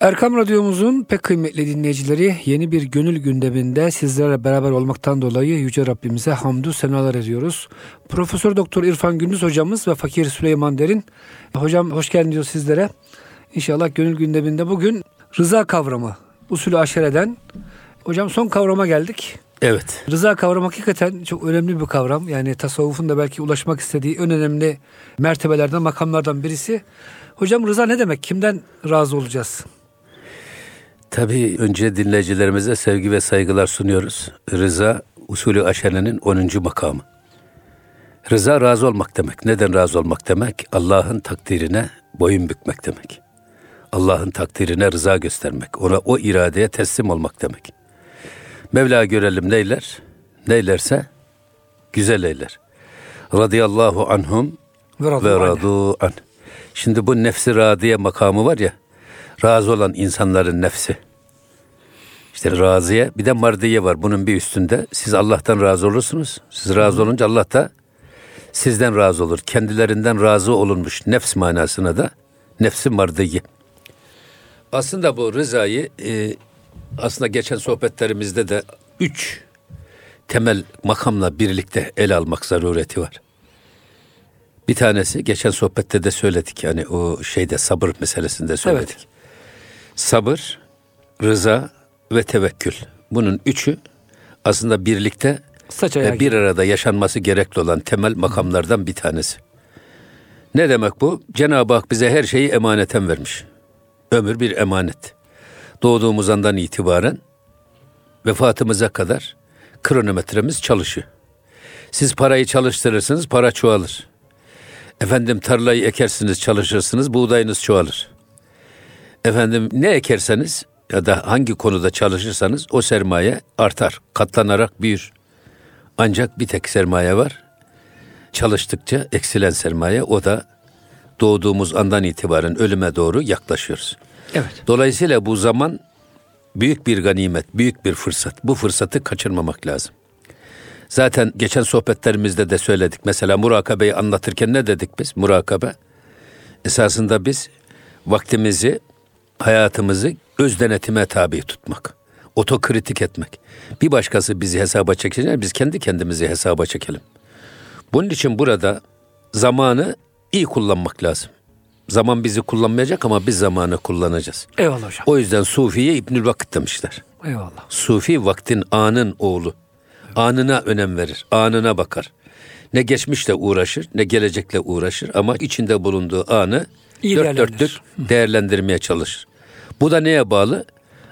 Erkam Radyomuzun pek kıymetli dinleyicileri yeni bir gönül gündeminde sizlerle beraber olmaktan dolayı Yüce Rabbimize hamdü senalar ediyoruz. Profesör Doktor İrfan Gündüz hocamız ve Fakir Süleyman Derin. Hocam hoş geldin diyor sizlere. İnşallah gönül gündeminde bugün rıza kavramı usulü aşereden. Hocam son kavrama geldik. Evet. Rıza kavramı hakikaten çok önemli bir kavram. Yani tasavvufun da belki ulaşmak istediği en önemli mertebelerden, makamlardan birisi. Hocam rıza ne demek? Kimden razı olacağız? Tabii önce dinleyicilerimize sevgi ve saygılar sunuyoruz. Rıza usulü aşerenin 10. makamı. Rıza razı olmak demek. Neden razı olmak demek? Allah'ın takdirine boyun bükmek demek. Allah'ın takdirine rıza göstermek. Ona o iradeye teslim olmak demek. Mevla görelim neyler? Neylerse güzel eyler. Radıyallahu anhum ve radu an. Şimdi bu nefsi radiye makamı var ya, razı olan insanların nefsi. İşte razıya bir de mardiye var bunun bir üstünde. Siz Allah'tan razı olursunuz. Siz razı olunca Allah da sizden razı olur. Kendilerinden razı olunmuş nefs manasına da nefsi mardiye. Aslında bu rızayı e, aslında geçen sohbetlerimizde de üç temel makamla birlikte ele almak zarureti var. Bir tanesi geçen sohbette de söyledik yani o şeyde sabır meselesinde söyledik. Evet. Sabır, rıza ve tevekkül. Bunun üçü aslında birlikte ve bir arada yaşanması gerekli olan temel makamlardan bir tanesi. Ne demek bu? Cenab-ı Hak bize her şeyi emaneten vermiş. Ömür bir emanet. Doğduğumuz andan itibaren vefatımıza kadar kronometremiz çalışıyor. Siz parayı çalıştırırsınız, para çoğalır. Efendim tarlayı ekersiniz, çalışırsınız, buğdayınız çoğalır. Efendim ne ekerseniz ya da hangi konuda çalışırsanız o sermaye artar, katlanarak büyür. Ancak bir tek sermaye var. Çalıştıkça eksilen sermaye o da doğduğumuz andan itibaren ölüme doğru yaklaşıyoruz. Evet. Dolayısıyla bu zaman büyük bir ganimet, büyük bir fırsat. Bu fırsatı kaçırmamak lazım. Zaten geçen sohbetlerimizde de söyledik. Mesela murakabeyi anlatırken ne dedik biz? Murakabe esasında biz vaktimizi, hayatımızı öz denetime tabi tutmak. Otokritik etmek. Bir başkası bizi hesaba çekecek, biz kendi kendimizi hesaba çekelim. Bunun için burada zamanı iyi kullanmak lazım. Zaman bizi kullanmayacak ama biz zamanı kullanacağız. Eyvallah hocam. O yüzden Sufi'ye İbnül Vakit demişler. Eyvallah. Sufi vaktin anın oğlu. Anına önem verir, anına bakar. Ne geçmişle uğraşır, ne gelecekle uğraşır ama içinde bulunduğu anı İyi dört dörtlük değerlendirmeye çalışır. Bu da neye bağlı?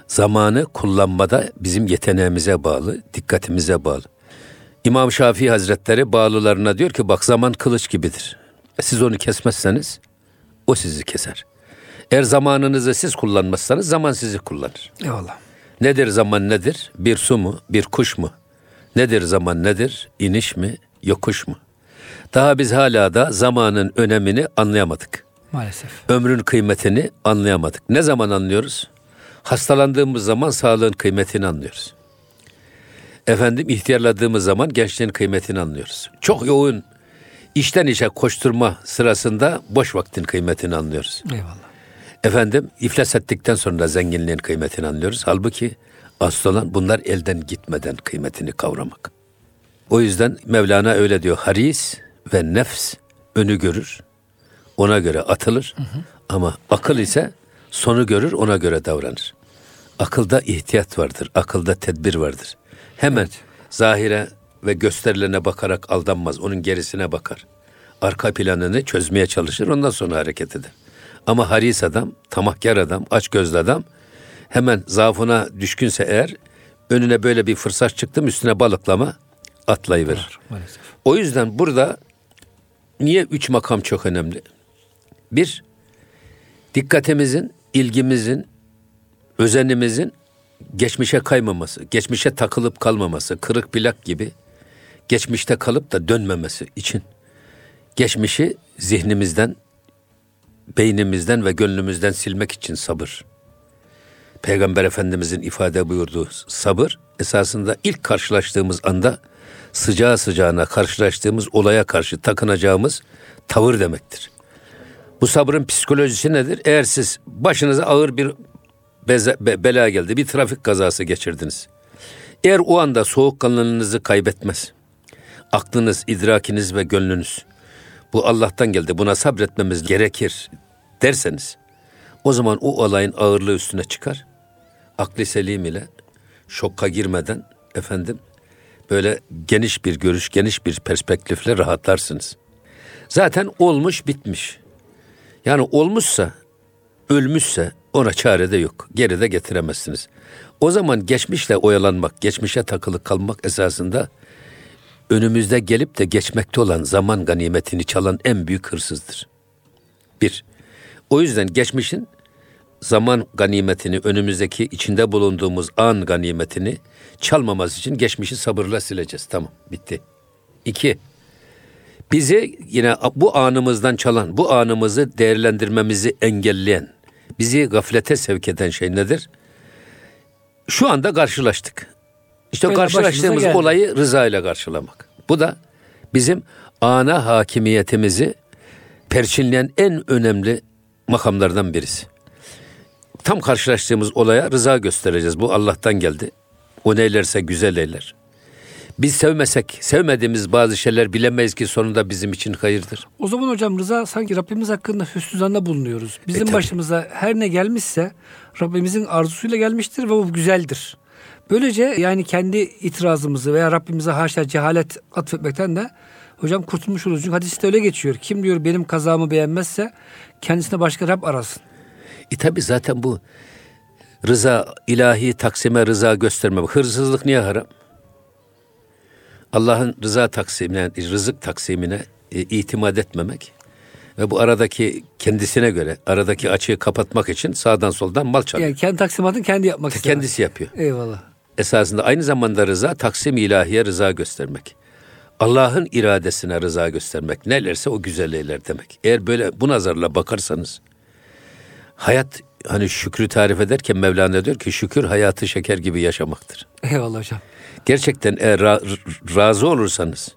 Zamanı kullanmada bizim yeteneğimize bağlı, dikkatimize bağlı. İmam Şafii Hazretleri bağlılarına diyor ki bak zaman kılıç gibidir. Siz onu kesmezseniz o sizi keser. Eğer zamanınızı siz kullanmazsanız zaman sizi kullanır. Eyvallah. Nedir zaman nedir? Bir su mu? Bir kuş mu? Nedir zaman nedir? İniş mi? Yokuş mu? Daha biz hala da zamanın önemini anlayamadık. Maalesef. Ömrün kıymetini anlayamadık. Ne zaman anlıyoruz? Hastalandığımız zaman sağlığın kıymetini anlıyoruz. Efendim ihtiyarladığımız zaman gençliğin kıymetini anlıyoruz. Çok yoğun işten işe koşturma sırasında boş vaktin kıymetini anlıyoruz. Eyvallah. Efendim iflas ettikten sonra zenginliğin kıymetini anlıyoruz. Halbuki asıl olan bunlar elden gitmeden kıymetini kavramak. O yüzden Mevlana öyle diyor. Haris ve nefs önü görür. Ona göre atılır. Hı hı. Ama akıl ise sonu görür ona göre davranır. Akılda ihtiyat vardır. Akılda tedbir vardır. Hemen evet. zahire ve gösterilerine bakarak aldanmaz. Onun gerisine bakar. Arka planını çözmeye çalışır. Ondan sonra hareket eder. Ama haris adam, tamahkar adam, aç gözlü adam hemen zaafına düşkünse eğer önüne böyle bir fırsat çıktı üstüne balıklama atlayıverir. Maalesef. O yüzden burada niye üç makam çok önemli? Bir, dikkatimizin, ilgimizin, özenimizin geçmişe kaymaması, geçmişe takılıp kalmaması, kırık plak gibi geçmişte kalıp da dönmemesi için geçmişi zihnimizden, beynimizden ve gönlümüzden silmek için sabır. Peygamber Efendimizin ifade buyurduğu sabır esasında ilk karşılaştığımız anda sıcağı sıcağına karşılaştığımız olaya karşı takınacağımız tavır demektir. Bu sabrın psikolojisi nedir? Eğer siz başınıza ağır bir beze, be, bela geldi, bir trafik kazası geçirdiniz. Eğer o anda soğukkanlılığınızı kaybetmez, aklınız, idrakiniz ve gönlünüz bu Allah'tan geldi, buna sabretmemiz gerekir derseniz, o zaman o olayın ağırlığı üstüne çıkar. Akli selim ile şokka girmeden efendim böyle geniş bir görüş, geniş bir perspektifle rahatlarsınız. Zaten olmuş bitmiş. Yani olmuşsa, ölmüşse ona çare de yok. Geri de getiremezsiniz. O zaman geçmişle oyalanmak, geçmişe takılı kalmak esasında önümüzde gelip de geçmekte olan zaman ganimetini çalan en büyük hırsızdır. Bir, o yüzden geçmişin zaman ganimetini, önümüzdeki içinde bulunduğumuz an ganimetini çalmaması için geçmişi sabırla sileceğiz. Tamam, bitti. İki, bizi yine bu anımızdan çalan, bu anımızı değerlendirmemizi engelleyen, bizi gaflete sevk eden şey nedir? Şu anda karşılaştık. İşte Öyle karşılaştığımız olayı rıza ile karşılamak. Bu da bizim ana hakimiyetimizi perçinleyen en önemli makamlardan birisi. Tam karşılaştığımız olaya rıza göstereceğiz. Bu Allah'tan geldi. O neylerse güzel eyler. Biz sevmesek, sevmediğimiz bazı şeyler bilemeyiz ki sonunda bizim için hayırdır. O zaman hocam rıza sanki Rabbimiz hakkında hüsnü zanna bulunuyoruz. Bizim e, başımıza her ne gelmişse Rabbimizin arzusuyla gelmiştir ve bu güzeldir. Böylece yani kendi itirazımızı veya Rabbimize haşa cehalet atfetmekten de hocam kurtulmuş oluruz. Çünkü hadiste öyle geçiyor. Kim diyor benim kazamı beğenmezse kendisine başka Rab arasın. E tabi zaten bu rıza, ilahi taksime rıza gösterme. Hırsızlık niye haram? Allah'ın rıza taksimine, rızık taksimine e, itimat etmemek ve bu aradaki kendisine göre aradaki açığı kapatmak için sağdan soldan mal çalıyor. Yani kendi taksimatını kendi yapmak istiyor. Kendisi yapıyor. Eyvallah. Esasında aynı zamanda rıza taksim ilahiye rıza göstermek. Allah'ın iradesine rıza göstermek. Nelerse o güzel eyler demek. Eğer böyle bu nazarla bakarsanız hayat hani şükrü tarif ederken Mevlana diyor ki şükür hayatı şeker gibi yaşamaktır. Eyvallah hocam. Gerçekten eğer ra- razı olursanız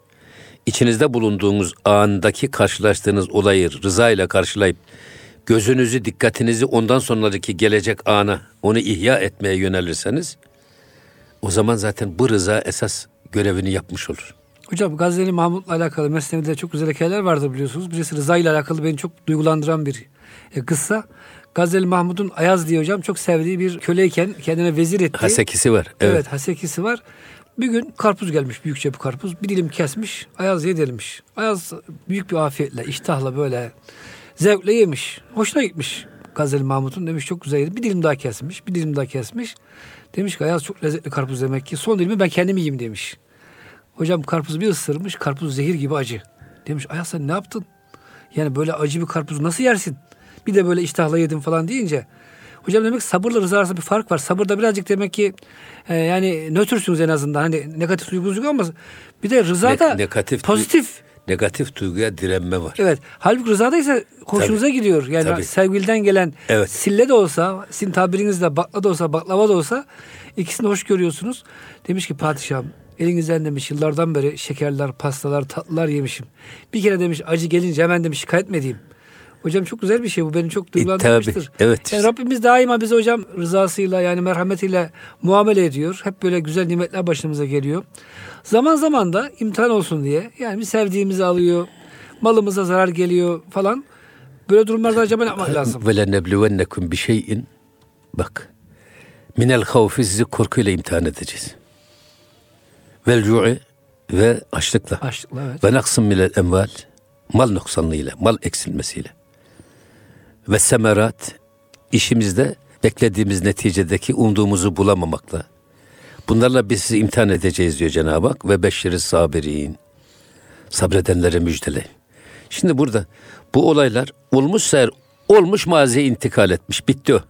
içinizde bulunduğunuz andaki karşılaştığınız olayı rıza ile karşılayıp gözünüzü, dikkatinizi ondan sonraki gelecek ana onu ihya etmeye yönelirseniz o zaman zaten bu rıza esas görevini yapmış olur. Hocam Gazeli Mahmut'la alakalı Mesnevi'de çok güzel hikayeler vardır biliyorsunuz. Birisi Rıza ile alakalı beni çok duygulandıran bir e, kıssa. Gazeli Mahmud'un Ayaz diye hocam çok sevdiği bir köleyken kendine vezir etti. Hasekisi var. Evet. evet hasekisi var. Bir gün karpuz gelmiş büyükçe bir karpuz. Bir dilim kesmiş. Ayaz yedirmiş. Ayaz büyük bir afiyetle, iştahla böyle zevkle yemiş. Hoşuna gitmiş Gazeli Mahmut'un. Demiş çok güzel yedi. Bir dilim daha kesmiş. Bir dilim daha kesmiş. Demiş ki Ayaz çok lezzetli karpuz demek ki. Son dilimi ben kendim yiyeyim demiş. Hocam karpuzu bir ısırmış. Karpuz zehir gibi acı. Demiş Ayaz sen ne yaptın? Yani böyle acı bir karpuzu nasıl yersin? Bir de böyle iştahla yedim falan deyince. Hocam demek ki sabırla rıza arasında bir fark var. Sabırda birazcık demek ki e, yani nötrsünüz en azından. Hani negatif duygunuz yok ama bir de rızada ne, negatif pozitif. Negatif duyguya direnme var. Evet. Halbuki rızada ise hoşunuza Tabii. gidiyor. Yani Tabii. sevgiliden gelen evet. sille de olsa, sizin tabirinizle bakla da olsa, baklava da olsa ikisini hoş görüyorsunuz. Demiş ki padişahım elinizden demiş yıllardan beri şekerler, pastalar, tatlılar yemişim. Bir kere demiş acı gelince hemen demiş şikayet mi edeyim? Hocam çok güzel bir şey bu. Beni çok duygulandırmıştır. E, evet. Yani Rabbimiz daima bize hocam rızasıyla yani merhametiyle muamele ediyor. Hep böyle güzel nimetler başımıza geliyor. Zaman zaman da imtihan olsun diye yani bir sevdiğimizi alıyor. Malımıza zarar geliyor falan. Böyle durumlarda acaba ne yapmak lazım? Ve lenebluvennekum bir şeyin bak minel havfi sizi korkuyla imtihan edeceğiz. Vel cu'i ve açlıkla. Açlıkla evet. Ve naksın milel emval mal noksanlığıyla, mal eksilmesiyle ve semerat işimizde beklediğimiz neticedeki umduğumuzu bulamamakla. Bunlarla biz sizi imtihan edeceğiz diyor Cenab-ı Hak ve beşşiri sabirin. Sabredenlere müjdele. Şimdi burada bu olaylar olmuşsa eğer olmuş maziye intikal etmiş bitti o.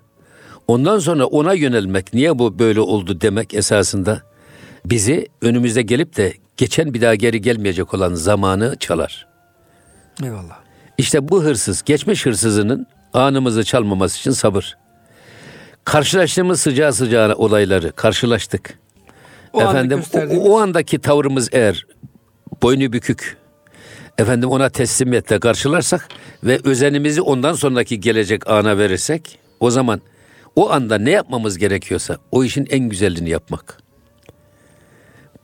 Ondan sonra ona yönelmek niye bu böyle oldu demek esasında bizi önümüzde gelip de geçen bir daha geri gelmeyecek olan zamanı çalar. Eyvallah. İşte bu hırsız, geçmiş hırsızının anımızı çalmaması için sabır. Karşılaştığımız sıcağı sıcağına olayları karşılaştık. O Efendim o, o andaki tavrımız eğer boynu bükük, efendim ona teslimiyetle karşılarsak ve özenimizi ondan sonraki gelecek ana verirsek o zaman O anda ne yapmamız gerekiyorsa o işin en güzelini yapmak.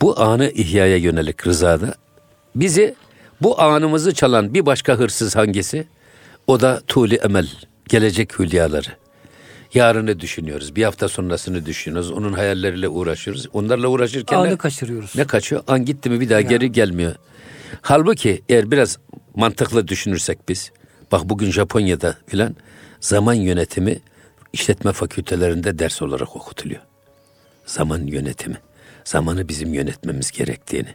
Bu anı ihyaya yönelik rızada bizi bu anımızı çalan bir başka hırsız hangisi? O da tuli emel, gelecek hülyaları. Yarını düşünüyoruz. Bir hafta sonrasını düşünüyoruz. Onun hayalleriyle uğraşıyoruz. Onlarla uğraşırken Anı ne, kaçırıyoruz. ne kaçıyor? An gitti mi bir daha geri gelmiyor. Halbuki eğer biraz mantıklı düşünürsek biz. Bak bugün Japonya'da filan zaman yönetimi işletme fakültelerinde ders olarak okutuluyor. Zaman yönetimi. Zamanı bizim yönetmemiz gerektiğini.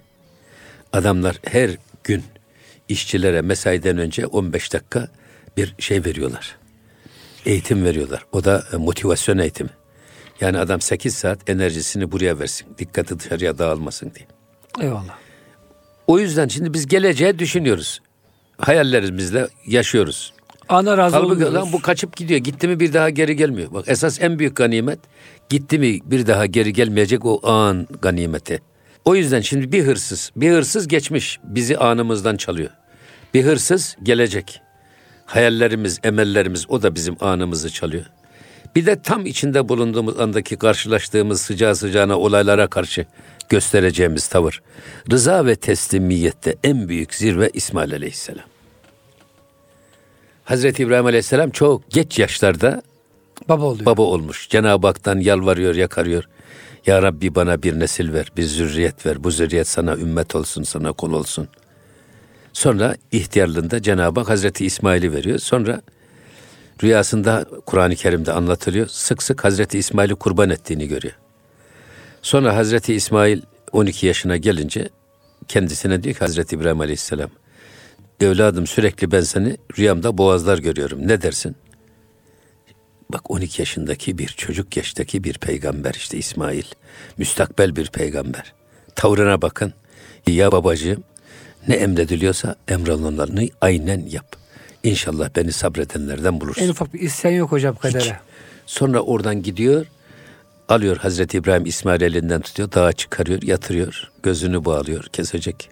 Adamlar her gün işçilere mesaiden önce 15 dakika bir şey veriyorlar. Eğitim veriyorlar. O da e, motivasyon eğitimi. Yani adam 8 saat enerjisini buraya versin. Dikkati dışarıya dağılmasın diye. Eyvallah. O yüzden şimdi biz geleceğe düşünüyoruz. Hayallerimizle yaşıyoruz. Ana razı Halbuki lan bu kaçıp gidiyor. Gitti mi bir daha geri gelmiyor. Bak esas en büyük ganimet gitti mi bir daha geri gelmeyecek o an ganimeti. O yüzden şimdi bir hırsız, bir hırsız geçmiş bizi anımızdan çalıyor. Bir hırsız gelecek. Hayallerimiz, emellerimiz o da bizim anımızı çalıyor. Bir de tam içinde bulunduğumuz andaki karşılaştığımız sıcağı sıcağına olaylara karşı göstereceğimiz tavır. Rıza ve teslimiyette en büyük zirve İsmail Aleyhisselam. Hazreti İbrahim Aleyhisselam çok geç yaşlarda Baba oluyor. baba olmuş. Cenab-ı Hak'tan yalvarıyor, yakarıyor. Ya Rabbi bana bir nesil ver, bir zürriyet ver. Bu zürriyet sana ümmet olsun, sana kul olsun. Sonra ihtiyarlığında Cenab-ı Hak Hazreti İsmail'i veriyor. Sonra rüyasında Kur'an-ı Kerim'de anlatılıyor. Sık sık Hazreti İsmail'i kurban ettiğini görüyor. Sonra Hazreti İsmail 12 yaşına gelince kendisine diyor ki Hazreti İbrahim Aleyhisselam evladım sürekli ben seni rüyamda boğazlar görüyorum. Ne dersin? Bak 12 yaşındaki bir çocuk yaştaki bir peygamber işte İsmail. Müstakbel bir peygamber. Tavrına bakın. Ya babacığım ne emrediliyorsa emrolunanlarını aynen yap. İnşallah beni sabredenlerden bulursun. En ufak bir isyan yok hocam kadere. Sonra oradan gidiyor, alıyor Hazreti İbrahim İsmail elinden tutuyor, dağa çıkarıyor, yatırıyor, gözünü bağlıyor, kesecek.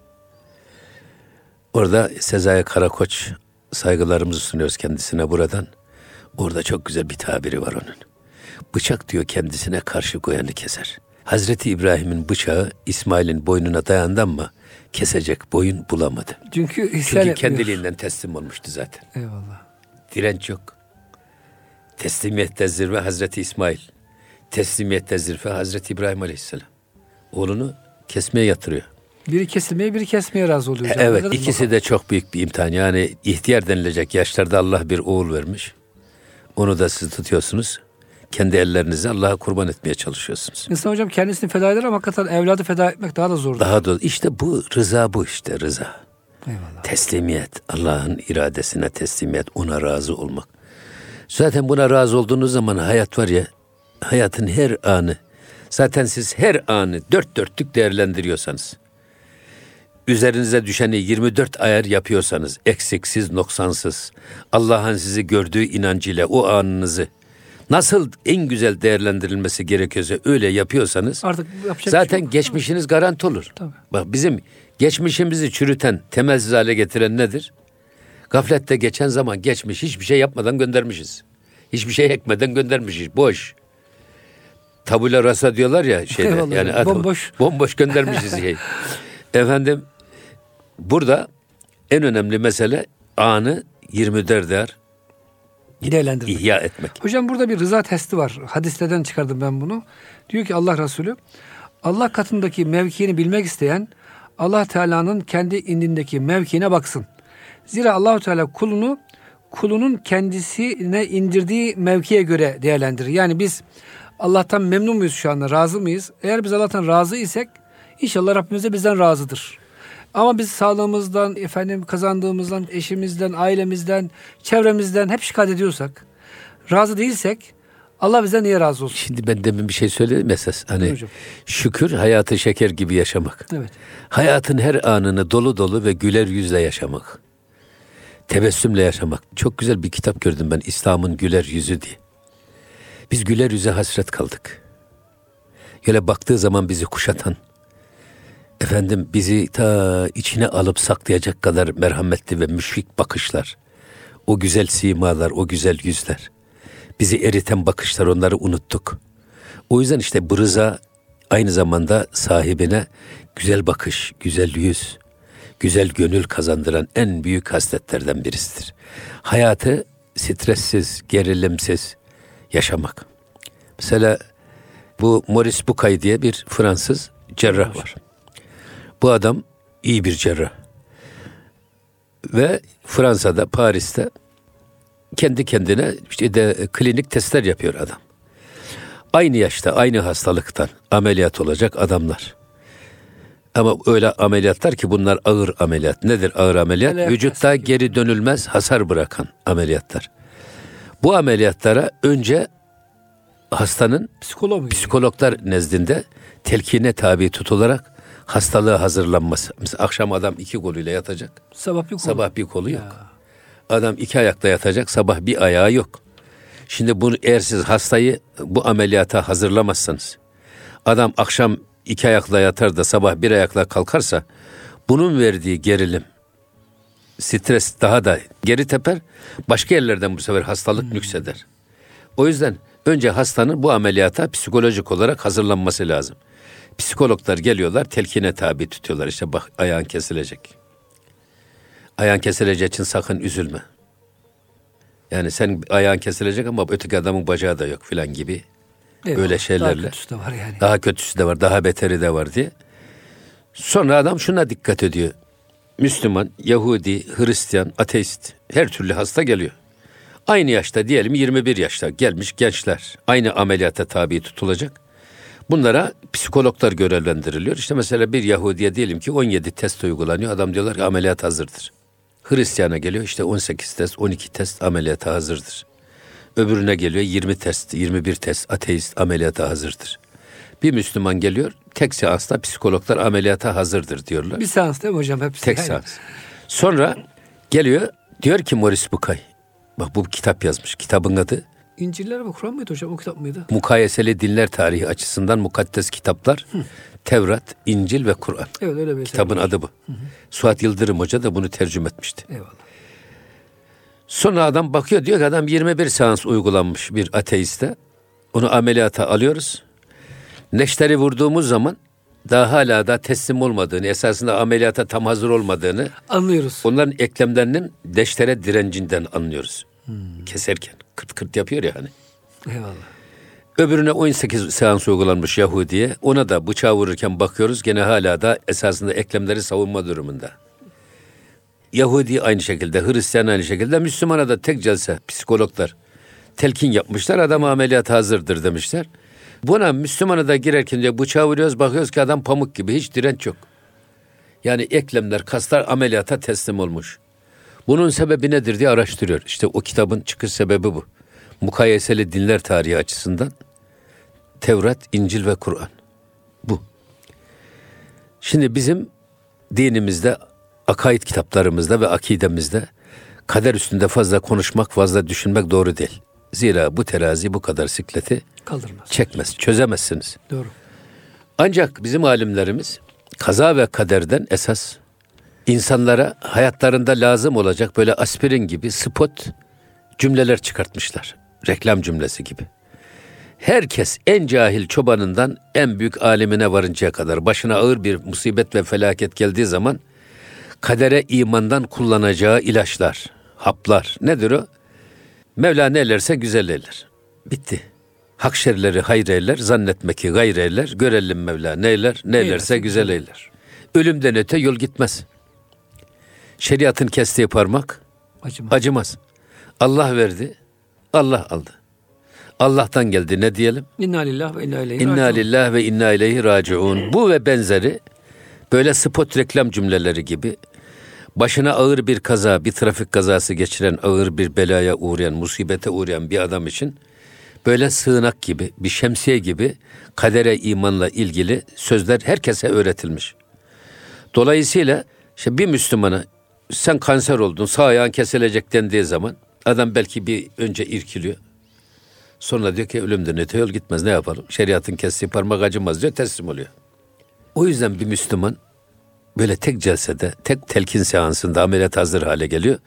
Orada Sezai Karakoç saygılarımızı sunuyoruz kendisine buradan. Orada çok güzel bir tabiri var onun. Bıçak diyor kendisine karşı koyanı keser. Hazreti İbrahim'in bıçağı İsmail'in boynuna dayandı ama kesecek boyun bulamadı. Çünkü Çünkü etmiyor. kendiliğinden teslim olmuştu zaten. Eyvallah. Direnç yok. Teslimiyette zirve Hazreti İsmail. Teslimiyette zirve Hazreti İbrahim Aleyhisselam. Oğlunu kesmeye yatırıyor. Biri kesilmeye biri kesmeye razı oluyor hocam. evet Anladın ikisi de çok büyük bir imtihan. Yani ihtiyar denilecek yaşlarda Allah bir oğul vermiş. Onu da siz tutuyorsunuz. Kendi ellerinizle Allah'a kurban etmeye çalışıyorsunuz. İnsan hocam kendisini feda eder ama hakikaten evladı feda etmek daha da zor. Daha da işte bu rıza bu işte rıza. Eyvallah. Teslimiyet, Allah'ın iradesine teslimiyet, ona razı olmak. Zaten buna razı olduğunuz zaman hayat var ya, hayatın her anı, zaten siz her anı dört dörtlük değerlendiriyorsanız, üzerinize düşeni 24 ayar yapıyorsanız, eksiksiz, noksansız, Allah'ın sizi gördüğü inancıyla o anınızı nasıl en güzel değerlendirilmesi gerekiyorsa öyle yapıyorsanız, Artık yapacak bir zaten şey geçmişiniz garanti olur. Tabii. Bak bizim geçmişimizi çürüten, temelsiz hale getiren nedir? Gaflette geçen zaman geçmiş, hiçbir şey yapmadan göndermişiz. Hiçbir şey ekmeden göndermişiz. Boş. Tabula rasa diyorlar ya şeyde. Eyvallah yani adam- bomboş. Bomboş göndermişiz şey. Efendim burada en önemli mesele anı 24 er Değerlendirmek. ihya etmek. Hocam burada bir rıza testi var. Hadislerden çıkardım ben bunu. Diyor ki Allah Resulü Allah katındaki mevkiini bilmek isteyen Allah Teala'nın kendi indindeki mevkiine baksın. Zira Allahu Teala kulunu kulunun kendisine indirdiği mevkiye göre değerlendirir. Yani biz Allah'tan memnun muyuz şu anda? Razı mıyız? Eğer biz Allah'tan razı isek inşallah Rabbimiz de bizden razıdır. Ama biz sağlığımızdan, efendim kazandığımızdan, eşimizden, ailemizden, çevremizden hep şikayet ediyorsak, razı değilsek Allah bizden niye razı olsun? Şimdi ben demin bir şey söyledim esas. Hani Hocam. şükür hayatı şeker gibi yaşamak. Evet. Hayatın her anını dolu dolu ve güler yüzle yaşamak. Tebessümle yaşamak. Çok güzel bir kitap gördüm ben İslam'ın güler yüzü diye. Biz güler yüze hasret kaldık. Öyle baktığı zaman bizi kuşatan, efendim bizi ta içine alıp saklayacak kadar merhametli ve müşfik bakışlar, o güzel simalar, o güzel yüzler. bizi eriten bakışlar onları unuttuk. O yüzden işte bu rıza aynı zamanda sahibine güzel bakış, güzel yüz, güzel gönül kazandıran en büyük hasletlerden birisidir. Hayatı stressiz, gerilimsiz yaşamak. Mesela bu Maurice Bucay diye bir Fransız cerrah var. Bu adam iyi bir cerrah. Ve Fransa'da, Paris'te kendi kendine işte de klinik testler yapıyor adam. Aynı yaşta, aynı hastalıktan ameliyat olacak adamlar. Ama öyle ameliyatlar ki bunlar ağır ameliyat. Nedir ağır ameliyat? ameliyat Vücutta geri dönülmez hasar bırakan ameliyatlar. Bu ameliyatlara önce hastanın Psikolog psikologlar nezdinde telkine tabi tutularak hastalığı hazırlanması. Mesela akşam adam iki koluyla yatacak. Sabah bir kolu. Sabah bir kolu yok. Ya. Adam iki ayakta yatacak, sabah bir ayağı yok. Şimdi bunu eğer siz hastayı bu ameliyata hazırlamazsanız, adam akşam iki ayakla yatar da sabah bir ayakla kalkarsa, bunun verdiği gerilim, stres daha da geri teper, başka yerlerden bu sefer hastalık hmm. nükseder. O yüzden önce hastanın bu ameliyata psikolojik olarak hazırlanması lazım. Psikologlar geliyorlar, telkine tabi tutuyorlar. İşte bak ayağın kesilecek. Ayağın kesileceği için sakın üzülme. Yani sen ayağın kesilecek ama öteki adamın bacağı da yok filan gibi. Eyvallah, Öyle şeylerle. Daha kötüsü de var yani. Daha kötüsü de var, daha beteri de var diye. Sonra adam şuna dikkat ediyor. Müslüman, Yahudi, Hristiyan, ateist her türlü hasta geliyor. Aynı yaşta diyelim 21 yaşta gelmiş gençler aynı ameliyata tabi tutulacak. Bunlara psikologlar görevlendiriliyor. İşte mesela bir Yahudiye diyelim ki 17 test uygulanıyor. Adam diyorlar ki ameliyat hazırdır. Hristiyana geliyor işte 18 test, 12 test ameliyata hazırdır. Öbürüne geliyor 20 test, 21 test ateist ameliyata hazırdır. Bir Müslüman geliyor tek seansta psikologlar ameliyata hazırdır diyorlar. Bir seans değil mi hocam hepsi? Tek yani. seans. Sonra geliyor diyor ki Morris Bukay. Bak bu kitap yazmış. Kitabın adı İnciller mi Kur'an mıydı hocam o kitap mıydı? Mukayeseli dinler tarihi açısından mukaddes kitaplar Hı. Tevrat, İncil ve Kur'an. Evet öyle bir Kitabın adı bu. Hı hı. Suat Yıldırım Hoca da bunu tercüme etmişti. Eyvallah. Sonra adam bakıyor diyor ki adam 21 seans uygulanmış bir ateiste. Onu ameliyata alıyoruz. Neşteri vurduğumuz zaman daha hala da teslim olmadığını, esasında ameliyata tam hazır olmadığını anlıyoruz. Onların eklemlerinin neştere direncinden anlıyoruz. Hmm. Keserken kırt kırt yapıyor ya hani. Eyvallah. Öbürüne 18 seans uygulanmış Yahudi'ye. Ona da bıçağı vururken bakıyoruz gene hala da esasında eklemleri savunma durumunda. Yahudi aynı şekilde, Hristiyan aynı şekilde, Müslümana da tek celse psikologlar telkin yapmışlar. Adam ameliyat hazırdır demişler. Buna Müslümana da girerken diye bıçağı vuruyoruz bakıyoruz ki adam pamuk gibi hiç direnç yok. Yani eklemler, kaslar ameliyata teslim olmuş. Bunun sebebi nedir diye araştırıyor. İşte o kitabın çıkış sebebi bu. Mukayeseli dinler tarihi açısından Tevrat, İncil ve Kur'an. Bu. Şimdi bizim dinimizde, akaid kitaplarımızda ve akidemizde kader üstünde fazla konuşmak, fazla düşünmek doğru değil. Zira bu terazi bu kadar sikleti kaldırmaz. Çekmez, çözemezsiniz. Doğru. Ancak bizim alimlerimiz kaza ve kaderden esas insanlara hayatlarında lazım olacak böyle aspirin gibi spot cümleler çıkartmışlar. Reklam cümlesi gibi. Herkes en cahil çobanından en büyük alimine varıncaya kadar başına ağır bir musibet ve felaket geldiği zaman kadere imandan kullanacağı ilaçlar, haplar nedir o? Mevla ne eylerse güzel eyler. Bitti. Hak şerleri hayır eyler, zannetme ki gayr eyler, görelim Mevla ne eyler, ne eylerse güzel eyler. Ölümden öte yol gitmez. Şeriatın kestiği parmak acımaz. acımaz. Allah verdi, Allah aldı. Allah'tan geldi ne diyelim? İnna lillah ve inna ileyhi İnna lillah ve inna ileyhi raciun. Bu ve benzeri böyle spot reklam cümleleri gibi başına ağır bir kaza, bir trafik kazası geçiren, ağır bir belaya uğrayan, musibete uğrayan bir adam için böyle sığınak gibi, bir şemsiye gibi kadere imanla ilgili sözler herkese öğretilmiş. Dolayısıyla işte bir Müslümana sen kanser oldun, sağ ayağın kesilecek dendiği zaman adam belki bir önce irkiliyor. Sonra diyor ki ölümden öte yol gitmez ne yapalım? Şeriatın kestiği parmak acımaz diyor teslim oluyor. O yüzden bir Müslüman böyle tek celsede, tek telkin seansında ameliyat hazır hale geliyor.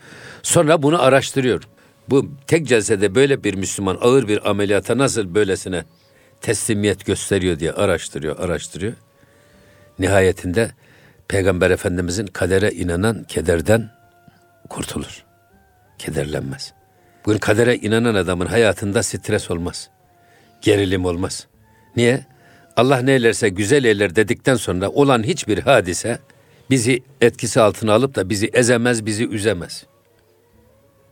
Sonra bunu araştırıyor. Bu tek celsede böyle bir Müslüman ağır bir ameliyata nasıl böylesine teslimiyet gösteriyor diye araştırıyor, araştırıyor. Nihayetinde Peygamber Efendimizin kadere inanan kederden kurtulur. Kederlenmez. Bugün kadere inanan adamın hayatında stres olmaz. Gerilim olmaz. Niye? Allah ne eylerse güzel eyler dedikten sonra olan hiçbir hadise bizi etkisi altına alıp da bizi ezemez, bizi üzemez.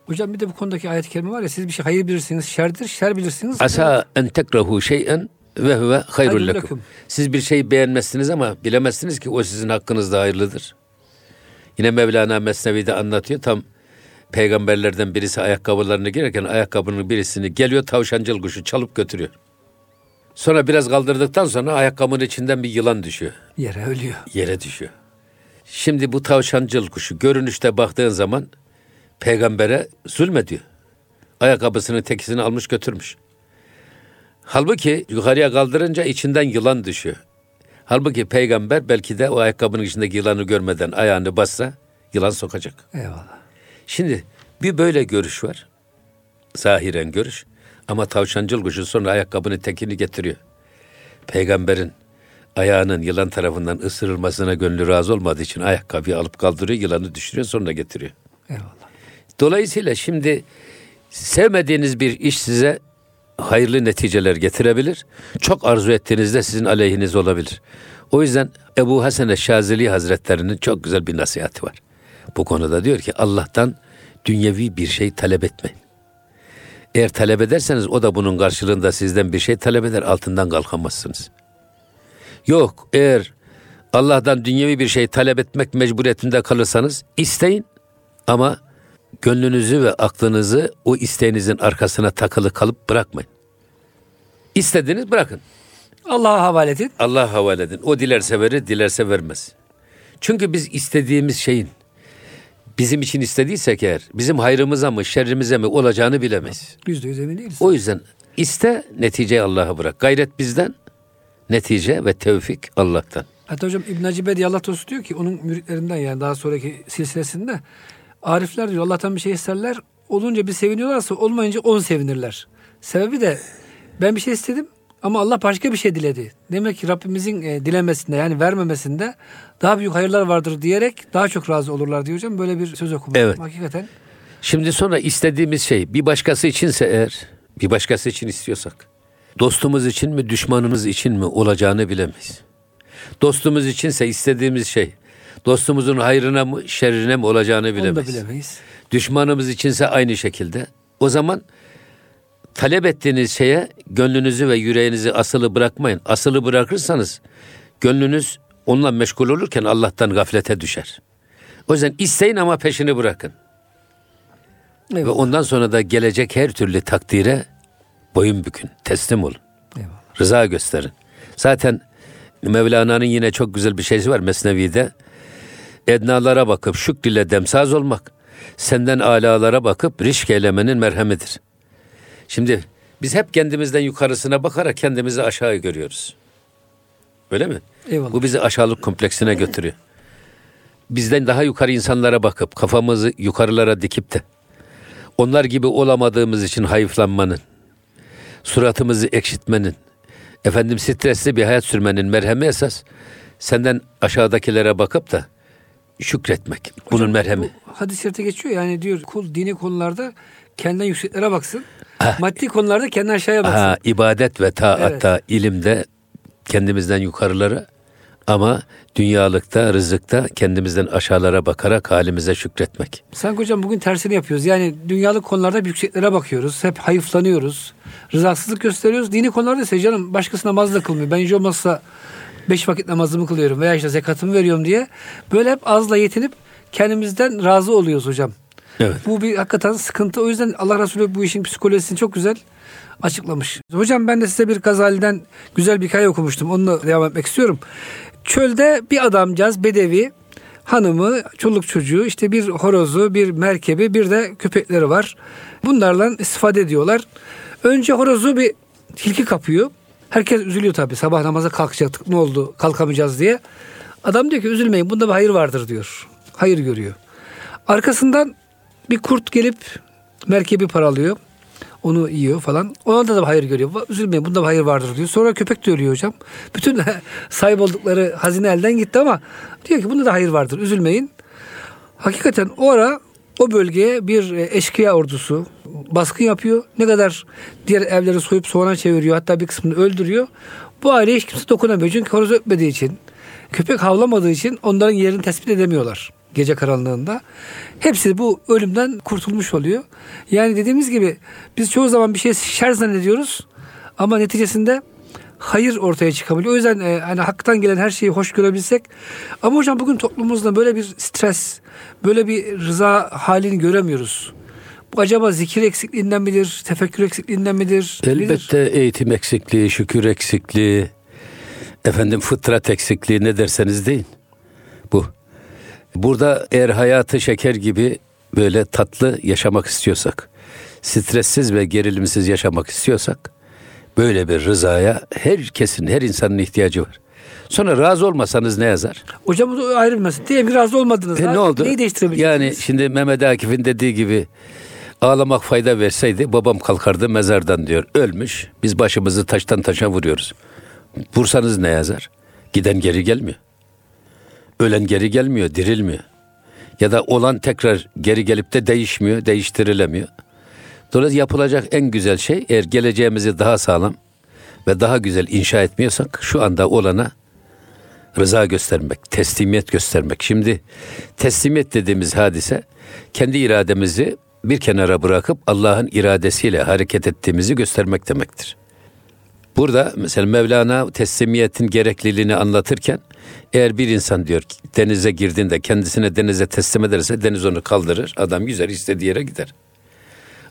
Hocam bir de bu konudaki ayet-i kerime var ya siz bir şey hayır bilirsiniz şerdir, şer bilirsiniz. Asa en tekrahu şey'en ve huve hayrul lekum. Siz bir şey beğenmezsiniz ama bilemezsiniz ki o sizin hakkınızda hayırlıdır. Yine Mevlana Mesnevi'de anlatıyor tam peygamberlerden birisi ayakkabılarını girerken ayakkabının birisini geliyor tavşancıl kuşu çalıp götürüyor. Sonra biraz kaldırdıktan sonra ayakkabının içinden bir yılan düşüyor. Yere ölüyor. Yere düşüyor. Şimdi bu tavşancıl kuşu görünüşte baktığın zaman peygambere zulmediyor. Ayakkabısının tekisini almış götürmüş. Halbuki yukarıya kaldırınca içinden yılan düşüyor. Halbuki peygamber belki de o ayakkabının içindeki yılanı görmeden ayağını bassa yılan sokacak. Eyvallah. Şimdi bir böyle görüş var. Zahiren görüş. Ama tavşancıl kuşu sonra ayakkabının tekini getiriyor. Peygamberin ayağının yılan tarafından ısırılmasına gönlü razı olmadığı için ayakkabıyı alıp kaldırıyor, yılanı düşürüyor sonra getiriyor. Eyvallah. Dolayısıyla şimdi sevmediğiniz bir iş size hayırlı neticeler getirebilir. Çok arzu ettiğinizde sizin aleyhiniz olabilir. O yüzden Ebu Hasan Şazeli Hazretlerinin çok güzel bir nasihati var. Bu konuda diyor ki Allah'tan dünyevi bir şey talep etmeyin. Eğer talep ederseniz o da bunun karşılığında sizden bir şey talep eder altından kalkamazsınız. Yok eğer Allah'tan dünyevi bir şey talep etmek mecburiyetinde kalırsanız isteyin ama gönlünüzü ve aklınızı o isteğinizin arkasına takılı kalıp bırakmayın. İstediğiniz bırakın. Allah'a havale edin. Allah'a havale edin. O dilerse verir, dilerse vermez. Çünkü biz istediğimiz şeyin bizim için istediysek eğer bizim hayrımıza mı şerrimize mi olacağını bilemeyiz. Yüzde yüz emin değiliz. O yüzden iste neticeyi Allah'a bırak. Gayret bizden, netice ve tevfik Allah'tan. Hatta hocam İbn Hacı Bedi Allah dostu diyor ki onun müritlerinden yani daha sonraki silsilesinde Arifler diyor Allah'tan bir şey isterler. Olunca bir seviniyorlarsa olmayınca on sevinirler. Sebebi de ben bir şey istedim ama Allah başka bir şey diledi. Demek ki Rabbimizin e, dilemesinde yani vermemesinde daha büyük hayırlar vardır diyerek daha çok razı olurlar diyor hocam. Böyle bir söz okumuş. Evet. Hakikaten Şimdi sonra istediğimiz şey bir başkası içinse eğer, bir başkası için istiyorsak, dostumuz için mi, düşmanımız için mi olacağını bilemeyiz. Dostumuz içinse istediğimiz şey, dostumuzun hayrına mı, şerrine mi olacağını onu da bilemeyiz. bilemeyiz. Düşmanımız içinse aynı şekilde. O zaman talep ettiğiniz şeye gönlünüzü ve yüreğinizi asılı bırakmayın. Asılı bırakırsanız gönlünüz onunla meşgul olurken Allah'tan gaflete düşer. O yüzden isteyin ama peşini bırakın. Ve Eyvallah. ondan sonra da gelecek her türlü takdire boyun bükün, teslim olun. Eyvallah. Rıza gösterin. Zaten Mevlana'nın yine çok güzel bir şeysi var Mesnevi'de. Ednalara bakıp şükriyle demsaz olmak, senden alalara bakıp rişk eylemenin merhemidir. Şimdi biz hep kendimizden yukarısına bakarak kendimizi aşağı görüyoruz. Öyle mi? Eyvallah. Bu bizi aşağılık kompleksine götürüyor. Bizden daha yukarı insanlara bakıp kafamızı yukarılara dikip de onlar gibi olamadığımız için hayıflanmanın, suratımızı ekşitmenin, efendim stresli bir hayat sürmenin merhemi esas senden aşağıdakilere bakıp da şükretmek. Bunun Hocam, merhemi. Bu hadis-i şerifte geçiyor yani diyor kul dini konularda kendinden yükseklere baksın. Maddi konularda kendini aşağıya baksın. Ha, ibadet ve taatta, ilimde kendimizden yukarılara ama dünyalıkta, rızıkta kendimizden aşağılara bakarak halimize şükretmek. Sanki hocam bugün tersini yapıyoruz. Yani dünyalık konularda yükseklere bakıyoruz. Hep hayıflanıyoruz. Rızasızlık gösteriyoruz. Dini konularda ise canım başkası namaz da kılmıyor. Ben hiç olmazsa beş vakit namazımı kılıyorum veya işte zekatımı veriyorum diye. Böyle hep azla yetinip kendimizden razı oluyoruz hocam. Evet. Bu bir hakikaten sıkıntı. O yüzden Allah Resulü bu işin psikolojisini çok güzel açıklamış. Hocam ben de size bir Gazali'den güzel bir hikaye okumuştum. Onunla devam etmek istiyorum. Çölde bir adamcağız bedevi hanımı, çoluk çocuğu, işte bir horozu, bir merkebi, bir de köpekleri var. Bunlarla istifade ediyorlar. Önce horozu bir tilki kapıyor. Herkes üzülüyor tabii. Sabah namaza kalkacaktık. Ne oldu? Kalkamayacağız diye. Adam diyor ki üzülmeyin. Bunda bir hayır vardır diyor. Hayır görüyor. Arkasından bir kurt gelip merkebi paralıyor. Onu yiyor falan. Ona da, da hayır görüyor. Üzülmeyin bunda hayır vardır diyor. Sonra köpek de ölüyor hocam. Bütün sahip oldukları hazine elden gitti ama diyor ki bunda da hayır vardır. Üzülmeyin. Hakikaten o ara o bölgeye bir e, eşkıya ordusu baskın yapıyor. Ne kadar diğer evleri soyup soğana çeviriyor. Hatta bir kısmını öldürüyor. Bu aileye hiç kimse dokunamıyor. Çünkü horoz ötmediği için, köpek havlamadığı için onların yerini tespit edemiyorlar gece karanlığında. Hepsi bu ölümden kurtulmuş oluyor. Yani dediğimiz gibi biz çoğu zaman bir şey şer zannediyoruz ama neticesinde hayır ortaya çıkabiliyor. O yüzden e, hani haktan gelen her şeyi hoş görebilsek ama hocam bugün toplumumuzda böyle bir stres, böyle bir rıza halini göremiyoruz. Acaba zikir eksikliğinden midir, tefekkür eksikliğinden midir? Elbette nedir? eğitim eksikliği, şükür eksikliği, efendim fıtrat eksikliği ne derseniz deyin. Bu. Burada eğer hayatı şeker gibi böyle tatlı yaşamak istiyorsak, stressiz ve gerilimsiz yaşamak istiyorsak, böyle bir rızaya herkesin, her insanın ihtiyacı var. Sonra razı olmasanız ne yazar? Hocam ayrı bir mesele. Diyelim ki razı olmadınız. E, ne oldu? Neyi değiştirebileceksiniz? Yani şimdi Mehmet Akif'in dediği gibi ağlamak fayda verseydi babam kalkardı mezardan diyor. Ölmüş. Biz başımızı taştan taşa vuruyoruz. Vursanız ne yazar? Giden geri gelmiyor. Ölen geri gelmiyor, dirilmiyor. Ya da olan tekrar geri gelip de değişmiyor, değiştirilemiyor. Dolayısıyla yapılacak en güzel şey eğer geleceğimizi daha sağlam ve daha güzel inşa etmiyorsak şu anda olana rıza göstermek, teslimiyet göstermek. Şimdi teslimiyet dediğimiz hadise kendi irademizi bir kenara bırakıp Allah'ın iradesiyle hareket ettiğimizi göstermek demektir. Burada mesela Mevlana teslimiyetin gerekliliğini anlatırken eğer bir insan diyor denize girdiğinde kendisine denize teslim ederse deniz onu kaldırır. Adam yüzer istediği yere gider.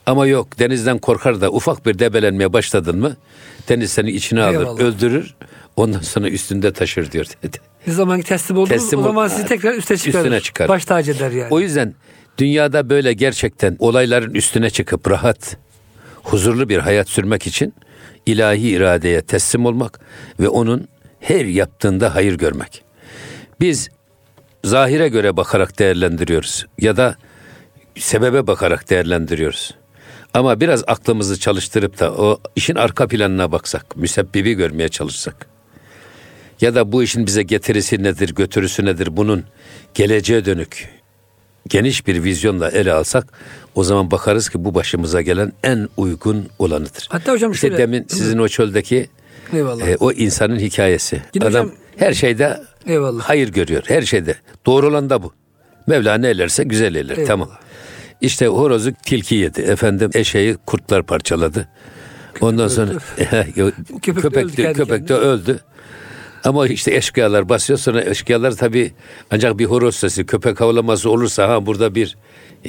Ama yok denizden korkar da ufak bir debelenmeye başladın mı deniz seni içine alır, Eyvallah. öldürür. Ondan sonra üstünde taşır diyor dedi. Ne zaman teslim oldunuz teslim o zaman sizi tekrar üste çıkarır. Üstüne çıkar. Baş tacı eder yani. O yüzden dünyada böyle gerçekten olayların üstüne çıkıp rahat, huzurlu bir hayat sürmek için ilahi iradeye teslim olmak ve onun her yaptığında hayır görmek. Biz zahire göre bakarak değerlendiriyoruz ya da sebebe bakarak değerlendiriyoruz. Ama biraz aklımızı çalıştırıp da o işin arka planına baksak, müsebbibi görmeye çalışsak ya da bu işin bize getirisi nedir, götürüsü nedir bunun geleceğe dönük geniş bir vizyonla ele alsak o zaman bakarız ki bu başımıza gelen en uygun olanıdır. Hatta hocam işte şöyle, demin sizin o çöldeki e, o insanın hikayesi. Yine Adam hocam, her şeyde eyvallah. hayır görüyor. Her şeyde. Doğru olan da bu. Mevla ne ellerse güzel eller. Eyvallah. Tamam. İşte horozu tilki yedi. Efendim eşeği kurtlar parçaladı. Ondan sonra köpek, köpek, de, köpek de öldü. Ama işte eşkıyalar basıyor sonra eşkıyalar tabi ancak bir horoz sesi köpek havlaması olursa ha burada bir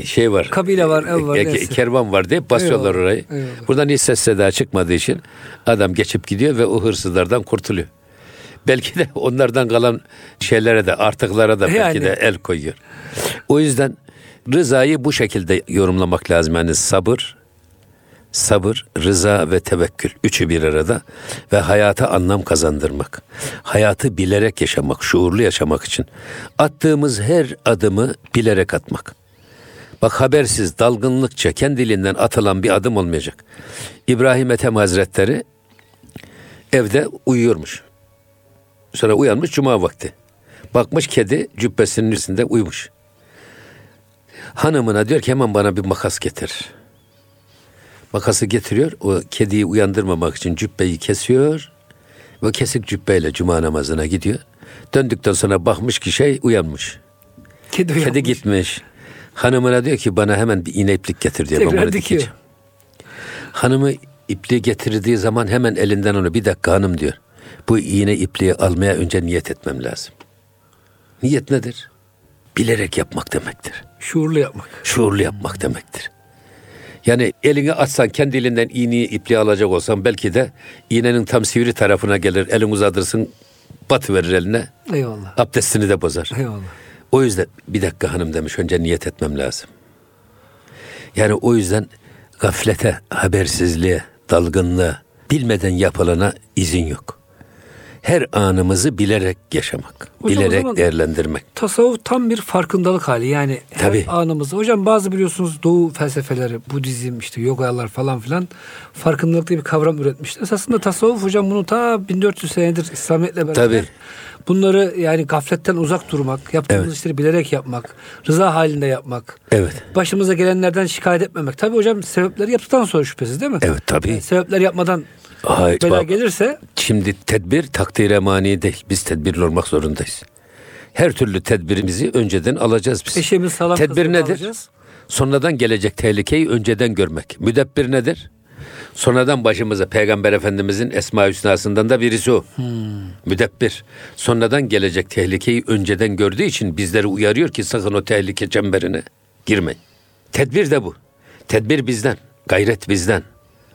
şey var. Kabile var, ev var. E, kervan var diye basıyorlar eyvallah, orayı. Eyvallah. Buradan hiç ses seda çıkmadığı için adam geçip gidiyor ve o hırsızlardan kurtuluyor. Belki de onlardan kalan şeylere de artıklara da belki yani. de el koyuyor. O yüzden rızayı bu şekilde yorumlamak lazım. Yani sabır, sabır, rıza ve tevekkül üçü bir arada ve hayata anlam kazandırmak. Hayatı bilerek yaşamak, şuurlu yaşamak için attığımız her adımı bilerek atmak. Bak habersiz, dalgınlıkça kendiliğinden atılan bir adım olmayacak. İbrahim Ethem Hazretleri evde uyuyormuş. Sonra uyanmış cuma vakti. Bakmış kedi cübbesinin üstünde uyumuş. Hanımına diyor ki hemen bana bir makas getir. Makası getiriyor. O kediyi uyandırmamak için cübbeyi kesiyor. Ve kesik cübbeyle cuma namazına gidiyor. Döndükten sonra bakmış ki şey uyanmış. Kedi, uyanmış. Kedi gitmiş. Hanımına diyor ki bana hemen bir iğne iplik getir diyor. Tekrar dikiyor. Hanımı ipliği getirdiği zaman hemen elinden onu bir dakika hanım diyor. Bu iğne ipliği almaya önce niyet etmem lazım. Niyet nedir? Bilerek yapmak demektir. Şuurlu yapmak. Şuurlu yapmak demektir. Yani elini atsan kendi elinden iğneyi ipliği alacak olsan belki de iğnenin tam sivri tarafına gelir. Elin uzatırsın batı verir eline. Eyvallah. Abdestini de bozar. Eyvallah. O yüzden bir dakika hanım demiş önce niyet etmem lazım. Yani o yüzden gaflete, habersizliğe, dalgınlığa, bilmeden yapılana izin yok. Her anımızı bilerek yaşamak, Hocam, bilerek değerlendirmek. Tasavvuf tam bir farkındalık hali yani Tabii. her anımızı. Hocam bazı biliyorsunuz doğu felsefeleri, Budizm, işte yogalar falan filan farkındalık diye bir kavram üretmişler. Esasında tasavvuf hocam bunu ta 1400 senedir İslamiyet'le beraber Tabii. bunları yani gafletten uzak durmak, yaptığımız evet. işleri bilerek yapmak, rıza halinde yapmak. Evet. Başımıza gelenlerden şikayet etmemek. Tabii hocam sebepleri yaptıktan sonra şüphesiz değil mi? Evet tabii. Yani sebepler yapmadan Hayır, bela bak, gelirse şimdi tedbir takdire mani değil. Biz tedbirli olmak zorundayız. Her türlü tedbirimizi önceden alacağız biz. Eşeğimiz sağlam Tedbir nedir? Alacağız. Sonradan gelecek tehlikeyi önceden görmek. Müdebbir nedir? Sonradan başımıza Peygamber Efendimizin Esma Hüsna'sından da birisi o. Hmm. Müdebbir. Sonradan gelecek tehlikeyi önceden gördüğü için bizleri uyarıyor ki sakın o tehlike çemberine girmeyin. Tedbir de bu. Tedbir bizden. Gayret bizden.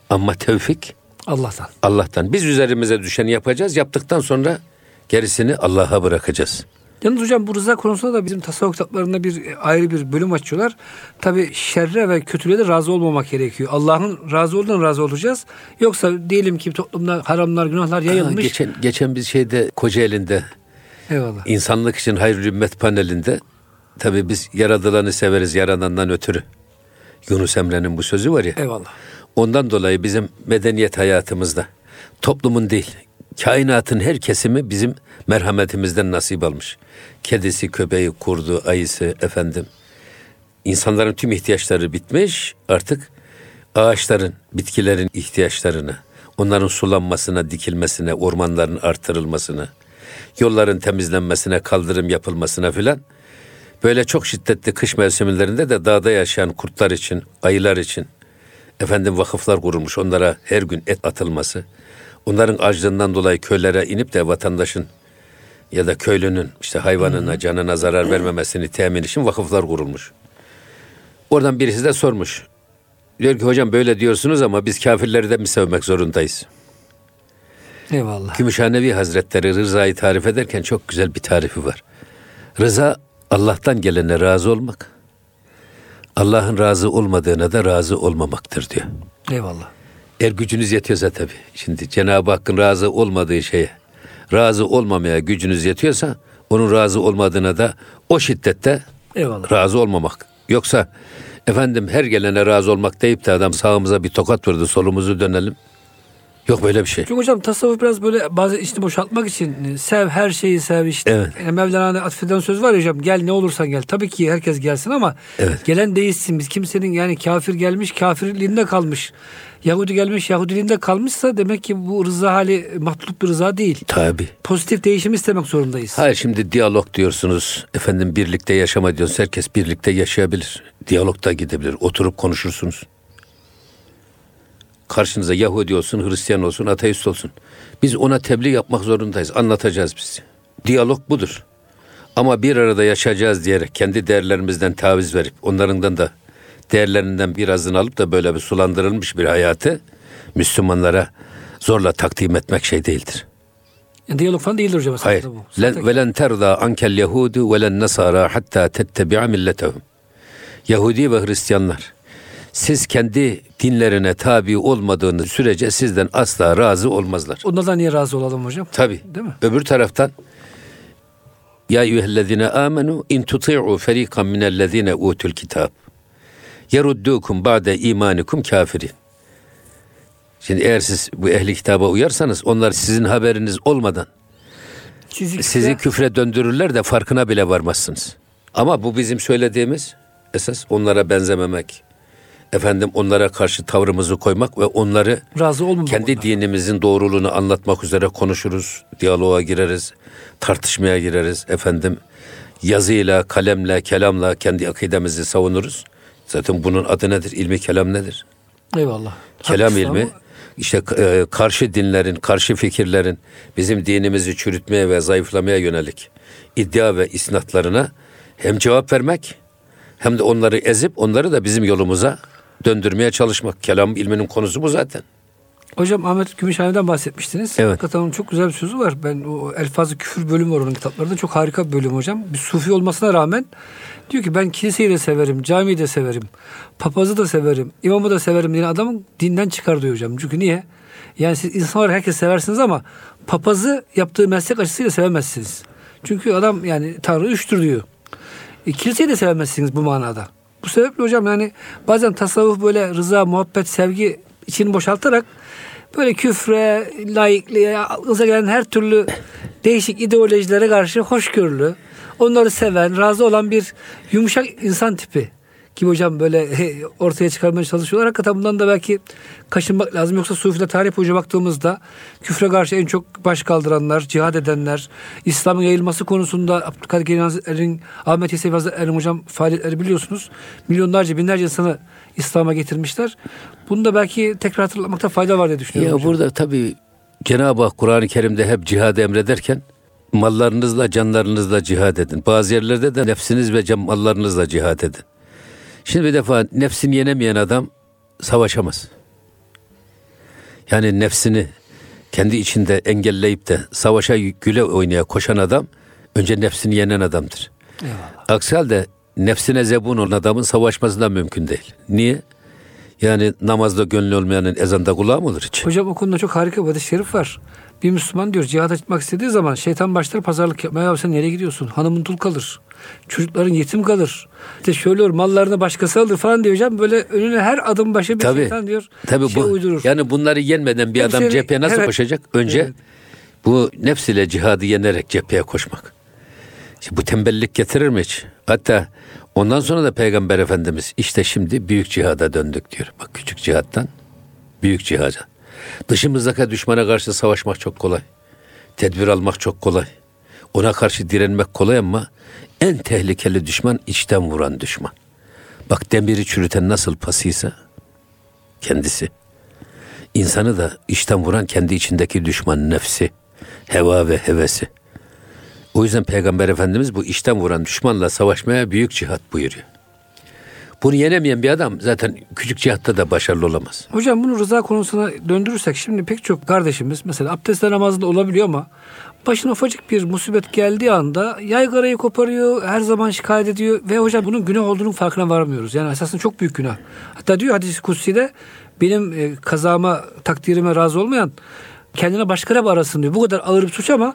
Ama tevfik Allah'tan. Allah'tan. Biz üzerimize düşeni yapacağız. Yaptıktan sonra gerisini Allah'a bırakacağız. Yalnız hocam bu rıza konusunda da bizim tasavvuf kitaplarında bir ayrı bir bölüm açıyorlar. Tabi şerre ve kötülüğe de razı olmamak gerekiyor. Allah'ın razı olduğundan razı olacağız. Yoksa diyelim ki toplumda haramlar, günahlar yayılmış. Ha, geçen, geçen bir şeyde Kocaeli'nde Eyvallah. insanlık için hayır ümmet panelinde tabi biz yaradılanı severiz yaradandan ötürü. Yunus Emre'nin bu sözü var ya. Eyvallah. Ondan dolayı bizim medeniyet hayatımızda toplumun değil, kainatın her kesimi bizim merhametimizden nasip almış. Kedisi, köpeği, kurdu, ayısı, efendim. İnsanların tüm ihtiyaçları bitmiş. Artık ağaçların, bitkilerin ihtiyaçlarını, onların sulanmasına, dikilmesine, ormanların artırılmasına, yolların temizlenmesine, kaldırım yapılmasına filan böyle çok şiddetli kış mevsimlerinde de dağda yaşayan kurtlar için, ayılar için, efendim vakıflar kurulmuş onlara her gün et atılması, onların acılığından dolayı köylere inip de vatandaşın ya da köylünün işte hayvanına, canına zarar vermemesini temin için vakıflar kurulmuş. Oradan birisi de sormuş. Diyor ki hocam böyle diyorsunuz ama biz kafirleri de mi sevmek zorundayız? Eyvallah. Gümüşhanevi Hazretleri rızayı tarif ederken çok güzel bir tarifi var. Rıza Allah'tan gelene razı olmak. Allah'ın razı olmadığına da razı olmamaktır diyor. Eyvallah. Eğer gücünüz yetiyorsa tabii. Şimdi Cenab-ı Hakk'ın razı olmadığı şeye razı olmamaya gücünüz yetiyorsa onun razı olmadığına da o şiddette Eyvallah. razı olmamak. Yoksa efendim her gelene razı olmak deyip de adam sağımıza bir tokat vurdu solumuzu dönelim. Yok böyle bir şey. Çünkü hocam tasavvuf biraz böyle bazı içini boşaltmak için e, sev her şeyi sev işte. Evet. Yani Mevlana'nın atfeden söz var ya hocam gel ne olursan gel. Tabii ki herkes gelsin ama evet. gelen değilsin. Biz kimsenin yani kafir gelmiş kafirliğinde kalmış. Yahudi gelmiş Yahudiliğinde kalmışsa demek ki bu rıza hali mahlup bir rıza değil. Tabi. Pozitif değişim istemek zorundayız. Hayır şimdi diyalog diyorsunuz. Efendim birlikte yaşama diyorsunuz. Herkes birlikte yaşayabilir. Diyalog da gidebilir. Oturup konuşursunuz. Karşınıza Yahudi olsun, Hristiyan olsun, ateist olsun. Biz ona tebliğ yapmak zorundayız. Anlatacağız biz. Diyalog budur. Ama bir arada yaşayacağız diyerek kendi değerlerimizden taviz verip onlarından da değerlerinden birazını alıp da böyle bir sulandırılmış bir hayatı Müslümanlara zorla takdim etmek şey değildir. Yani diyalog falan değildir hocam. Hayır. Bu. Len, terda ankel yehudu ve len nasara hatta tettebi'a milletehum. Yahudi ve Hristiyanlar siz kendi dinlerine tabi olmadığınız sürece sizden asla razı olmazlar. Onlardan niye razı olalım hocam? Tabi. Değil mi? Öbür taraftan ya eyyühellezine amenu in tuti'u ferikan minellezine utul kitab yeruddukum ba'de imanikum kafirin. Şimdi eğer siz bu ehli kitaba uyarsanız onlar sizin haberiniz olmadan sizi, sizi küfre döndürürler de farkına bile varmazsınız. Ama bu bizim söylediğimiz esas onlara benzememek, efendim onlara karşı tavrımızı koymak ve onları razı olmamak kendi onlar. dinimizin doğruluğunu anlatmak üzere konuşuruz, diyaloğa gireriz, tartışmaya gireriz efendim. Yazıyla, kalemle, kelamla kendi akidemizi savunuruz. Zaten bunun adı nedir? İlmi kelam nedir? Eyvallah. Kelam Haklısın ilmi ama... işte e, karşı dinlerin, karşı fikirlerin bizim dinimizi çürütmeye ve zayıflamaya yönelik iddia ve isnatlarına hem cevap vermek hem de onları ezip onları da bizim yolumuza döndürmeye çalışmak. Kelam ilminin konusu bu zaten. Hocam Ahmet Gümüşhane'den bahsetmiştiniz. Evet. Hakikaten çok güzel bir sözü var. Ben o elfazı küfür bölümü var onun kitaplarında. Çok harika bir bölüm hocam. Bir sufi olmasına rağmen diyor ki ben kiliseyi de severim, camiyi de severim, papazı da severim, imamı da severim diyen adamın dinden çıkar diyor hocam. Çünkü niye? Yani siz insan olarak herkes seversiniz ama papazı yaptığı meslek açısıyla sevemezsiniz. Çünkü adam yani Tanrı üçtür diyor. E, kiliseyi de sevemezsiniz bu manada. Bu sebeple hocam yani bazen tasavvuf böyle rıza, muhabbet, sevgi içini boşaltarak böyle küfre, laikliğe, aklınıza gelen her türlü değişik ideolojilere karşı hoşgörülü, onları seven, razı olan bir yumuşak insan tipi gibi hocam böyle ortaya çıkarmaya çalışıyorlar. Hakikaten bundan da belki kaşınmak lazım. Yoksa Sufiler tarih boyunca baktığımızda küfre karşı en çok baş kaldıranlar, cihad edenler, İslam'ın yayılması konusunda Abdülkadir Geylani'nin, Ahmet Yesevi Hazretleri'nin hocam faaliyetleri biliyorsunuz. Milyonlarca, binlerce insanı İslam'a getirmişler. Bunu da belki tekrar hatırlamakta fayda var diye düşünüyorum. Ya hocam. burada tabii Cenab-ı Hak Kur'an-ı Kerim'de hep cihad emrederken mallarınızla canlarınızla cihad edin. Bazı yerlerde de nefsiniz ve mallarınızla cihad edin. Şimdi bir defa nefsini yenemeyen adam savaşamaz. Yani nefsini kendi içinde engelleyip de savaşa güle oynaya koşan adam önce nefsini yenen adamdır. Eyvallah. Aksi halde nefsine zebun olan adamın savaşması da mümkün değil. Niye? Yani namazda gönlü olmayanın ezanda kulağı mı olur hiç? Hocam o konuda çok harika bir hadis şerif var. Bir Müslüman diyor cihada çıkmak istediği zaman şeytan başlar pazarlık yapmaya. Ya sen nereye gidiyorsun? Hanımın dul kalır. Çocukların yetim kalır. İşte şöyle olur mallarını başkası alır falan diyor hocam. Böyle önüne her adım başı bir tabii, şeytan diyor. Tabii şey bu, uydurur. Yani bunları yenmeden bir adam cepheye nasıl evet, koşacak? Önce evet. bu nefsiyle cihadı yenerek cepheye koşmak. İşte bu tembellik getirir mi hiç? Hatta ondan sonra da Peygamber Efendimiz işte şimdi büyük cihada döndük diyor. Bak küçük cihattan büyük cihada. Dışımızdaki düşmana karşı savaşmak çok kolay. Tedbir almak çok kolay. Ona karşı direnmek kolay ama en tehlikeli düşman içten vuran düşman. Bak demiri çürüten nasıl pasıysa kendisi. İnsanı da içten vuran kendi içindeki düşman nefsi, heva ve hevesi. O yüzden Peygamber Efendimiz bu içten vuran düşmanla savaşmaya büyük cihat buyuruyor. Bunu yenemeyen bir adam zaten küçük cihatta da başarılı olamaz. Hocam bunu rıza konusuna döndürürsek şimdi pek çok kardeşimiz mesela abdestle namazında olabiliyor ama başına ufacık bir musibet geldiği anda yaygarayı koparıyor, her zaman şikayet ediyor ve hocam bunun günah olduğunun farkına varmıyoruz. Yani esasında çok büyük günah. Hatta diyor hadis-i kutsi'de benim e, kazama, takdirime razı olmayan kendine başkaları arasın diyor. Bu kadar ağır bir suç ama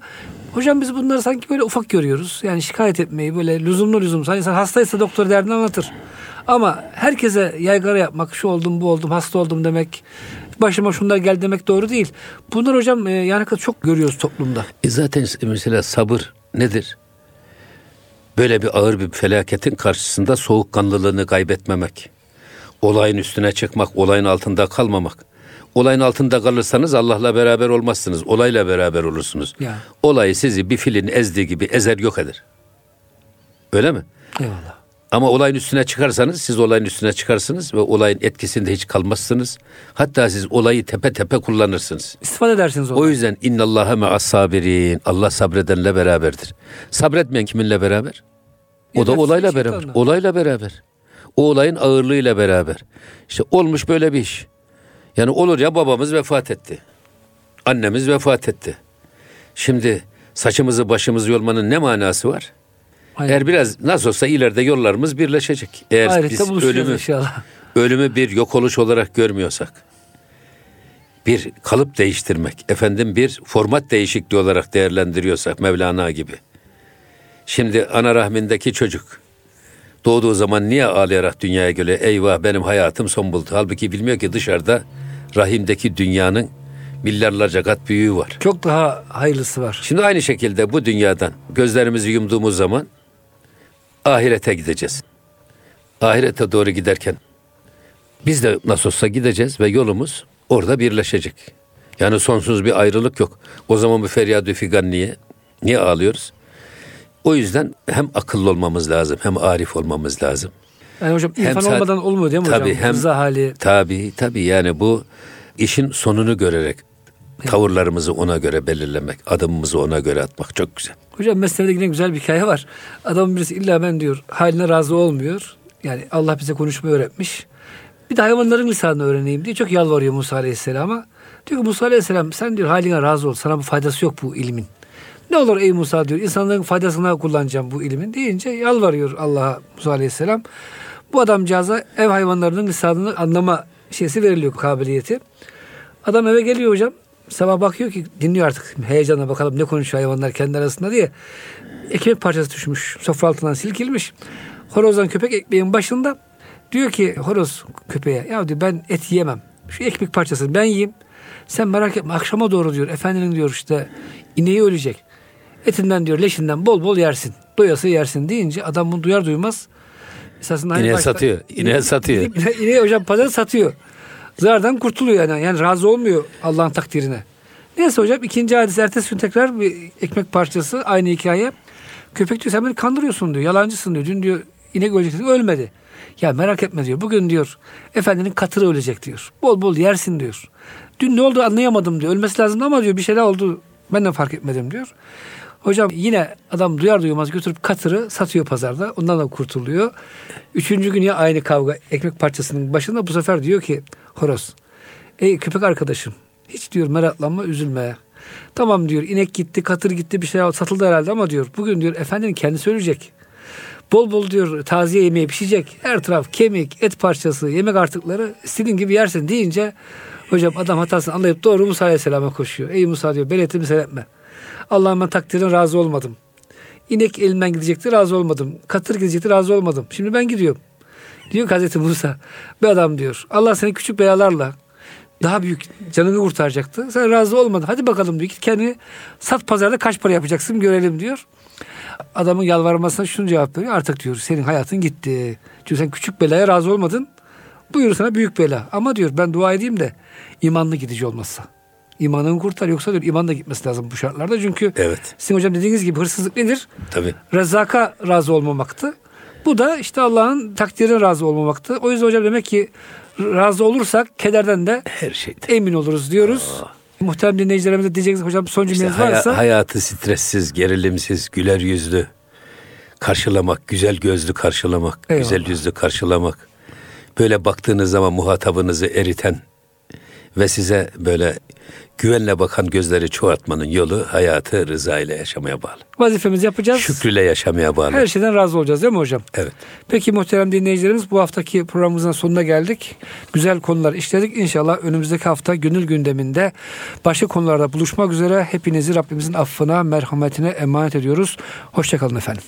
hocam biz bunları sanki böyle ufak görüyoruz. Yani şikayet etmeyi böyle lüzumlu lüzumsuz. Hani insan hastaysa doktor derdini anlatır. Ama herkese yaygara yapmak, şu oldum bu oldum, hasta oldum demek, başıma şunlar geldi demek doğru değil. Bunlar hocam e, yani çok görüyoruz toplumda. E zaten mesela sabır nedir? Böyle bir ağır bir felaketin karşısında soğukkanlılığını kaybetmemek. Olayın üstüne çıkmak, olayın altında kalmamak. Olayın altında kalırsanız Allah'la beraber olmazsınız. Olayla beraber olursunuz. Ya. Olay sizi bir filin ezdiği gibi ezer yok eder. Öyle mi? Eyvallah. Ama olayın üstüne çıkarsanız siz olayın üstüne çıkarsınız ve olayın etkisinde hiç kalmazsınız. Hatta siz olayı tepe tepe kullanırsınız. İstifade edersiniz ondan. O yüzden innallaha me'as sabirin. Allah sabredenle beraberdir. Sabretmeyen kiminle beraber? O da olayla beraber. Olayla beraber. O olayın ağırlığıyla beraber. İşte olmuş böyle bir iş. Yani olur ya babamız vefat etti. Annemiz vefat etti. Şimdi saçımızı başımızı yolmanın ne manası var? Aynen. Eğer biraz nasıl olsa ileride yollarımız birleşecek. Eğer Ahirette biz ölümü, inşallah. ölümü bir yok oluş olarak görmüyorsak, bir kalıp değiştirmek, efendim bir format değişikliği olarak değerlendiriyorsak Mevlana gibi. Şimdi ana rahmindeki çocuk doğduğu zaman niye ağlayarak dünyaya geliyor? Eyvah benim hayatım son buldu. Halbuki bilmiyor ki dışarıda rahimdeki dünyanın milyarlarca kat büyüğü var. Çok daha hayırlısı var. Şimdi aynı şekilde bu dünyadan gözlerimizi yumduğumuz zaman ahirete gideceğiz. Ahirete doğru giderken biz de nasıl olsa gideceğiz ve yolumuz orada birleşecek. Yani sonsuz bir ayrılık yok. O zaman bu feryadü figan niye? Niye ağlıyoruz? O yüzden hem akıllı olmamız lazım hem arif olmamız lazım. Yani hocam irfan hem, olmadan olmuyor değil mi tabii, hocam? Hem, Rıza hali. Tabii tabii yani bu işin sonunu görerek tavırlarımızı ona göre belirlemek, adımımızı ona göre atmak çok güzel. Hocam meselede yine güzel bir hikaye var. Adam birisi illa ben diyor haline razı olmuyor. Yani Allah bize konuşmayı öğretmiş. Bir de hayvanların lisanını öğreneyim diye çok yalvarıyor Musa Aleyhisselam'a. Diyor ki Musa Aleyhisselam sen diyor haline razı ol. Sana bir faydası yok bu ilmin. Ne olur ey Musa diyor insanların faydasına kullanacağım bu ilmin deyince yalvarıyor Allah'a Musa Aleyhisselam. Bu adamcağıza ev hayvanlarının lisanını anlama şeysi veriliyor kabiliyeti. Adam eve geliyor hocam. Sabah bakıyor ki dinliyor artık heyecanla bakalım ne konuşuyor hayvanlar kendi arasında diye. Ekmek parçası düşmüş. Sofra altından silkilmiş. Horozdan köpek ekmeğin başında. Diyor ki horoz köpeğe ya diyor ben et yiyemem. Şu ekmek parçasını ben yiyeyim. Sen merak etme akşama doğru diyor efendinin diyor işte ineği ölecek. Etinden diyor leşinden bol bol yersin. Doyası yersin deyince adam bunu duyar duymaz. Esasında hani İneğe başta, satıyor. İneğe satıyor. İneği hocam pazar satıyor. Zarardan kurtuluyor yani. Yani razı olmuyor Allah'ın takdirine. Neyse hocam ikinci hadis ertesi gün tekrar bir ekmek parçası aynı hikaye. Köpek diyor sen beni kandırıyorsun diyor. Yalancısın diyor. Dün diyor inek ölecek ölmedi. Ya merak etme diyor. Bugün diyor efendinin katırı ölecek diyor. Bol bol yersin diyor. Dün ne oldu anlayamadım diyor. Ölmesi lazımdı ama diyor bir şeyler oldu. Ben de fark etmedim diyor. Hocam yine adam duyar duymaz götürüp katırı satıyor pazarda. Ondan da kurtuluyor. Üçüncü gün ya aynı kavga ekmek parçasının başında bu sefer diyor ki horoz. Ey köpek arkadaşım hiç diyor meraklanma üzülme. Tamam diyor inek gitti katır gitti bir şey satıldı herhalde ama diyor bugün diyor efendinin kendisi ölecek. Bol bol diyor taziye yemeği pişecek. Her taraf kemik, et parçası, yemek artıkları istediğin gibi yersin deyince hocam adam hatasını anlayıp doğru Musa Aleyhisselam'a koşuyor. Ey Musa diyor ben etimi seyretme. Allah'ım ben takdirine razı olmadım. İnek elimden gidecekti razı olmadım. Katır gidecekti razı olmadım. Şimdi ben gidiyorum. Diyor ki Hazreti Musa. Bir adam diyor. Allah seni küçük belalarla daha büyük canını kurtaracaktı. Sen razı olmadın. Hadi bakalım diyor. Git kendini sat pazarda kaç para yapacaksın görelim diyor. Adamın yalvarmasına şunu cevap veriyor. Artık diyor senin hayatın gitti. Çünkü sen küçük belaya razı olmadın. Buyur sana büyük bela. Ama diyor ben dua edeyim de imanlı gidici olmazsa. İmanını kurtar yoksa diyor iman da gitmesi lazım bu şartlarda. Çünkü evet. sizin hocam dediğiniz gibi hırsızlık nedir? Tabii. Rezaka razı olmamaktı. Bu da işte Allah'ın takdirine razı olmamaktı. O yüzden hocam demek ki razı olursak kederden de her şeyde emin oluruz diyoruz. Aa. Muhterem dinleyicilerimize diyeceksiniz hocam son cümleniz işte varsa. Hayatı stressiz, gerilimsiz, güler yüzlü karşılamak, güzel gözlü karşılamak, Eyvallah. güzel yüzlü karşılamak. Böyle baktığınız zaman muhatabınızı eriten ve size böyle güvenle bakan gözleri çoğaltmanın yolu hayatı rıza ile yaşamaya bağlı. Vazifemizi yapacağız. Şükrüyle yaşamaya bağlı. Her şeyden razı olacağız değil mi hocam? Evet. Peki muhterem dinleyicilerimiz bu haftaki programımızın sonuna geldik. Güzel konular işledik. İnşallah önümüzdeki hafta gönül gündeminde başka konularda buluşmak üzere. Hepinizi Rabbimizin affına, merhametine emanet ediyoruz. Hoşçakalın efendim.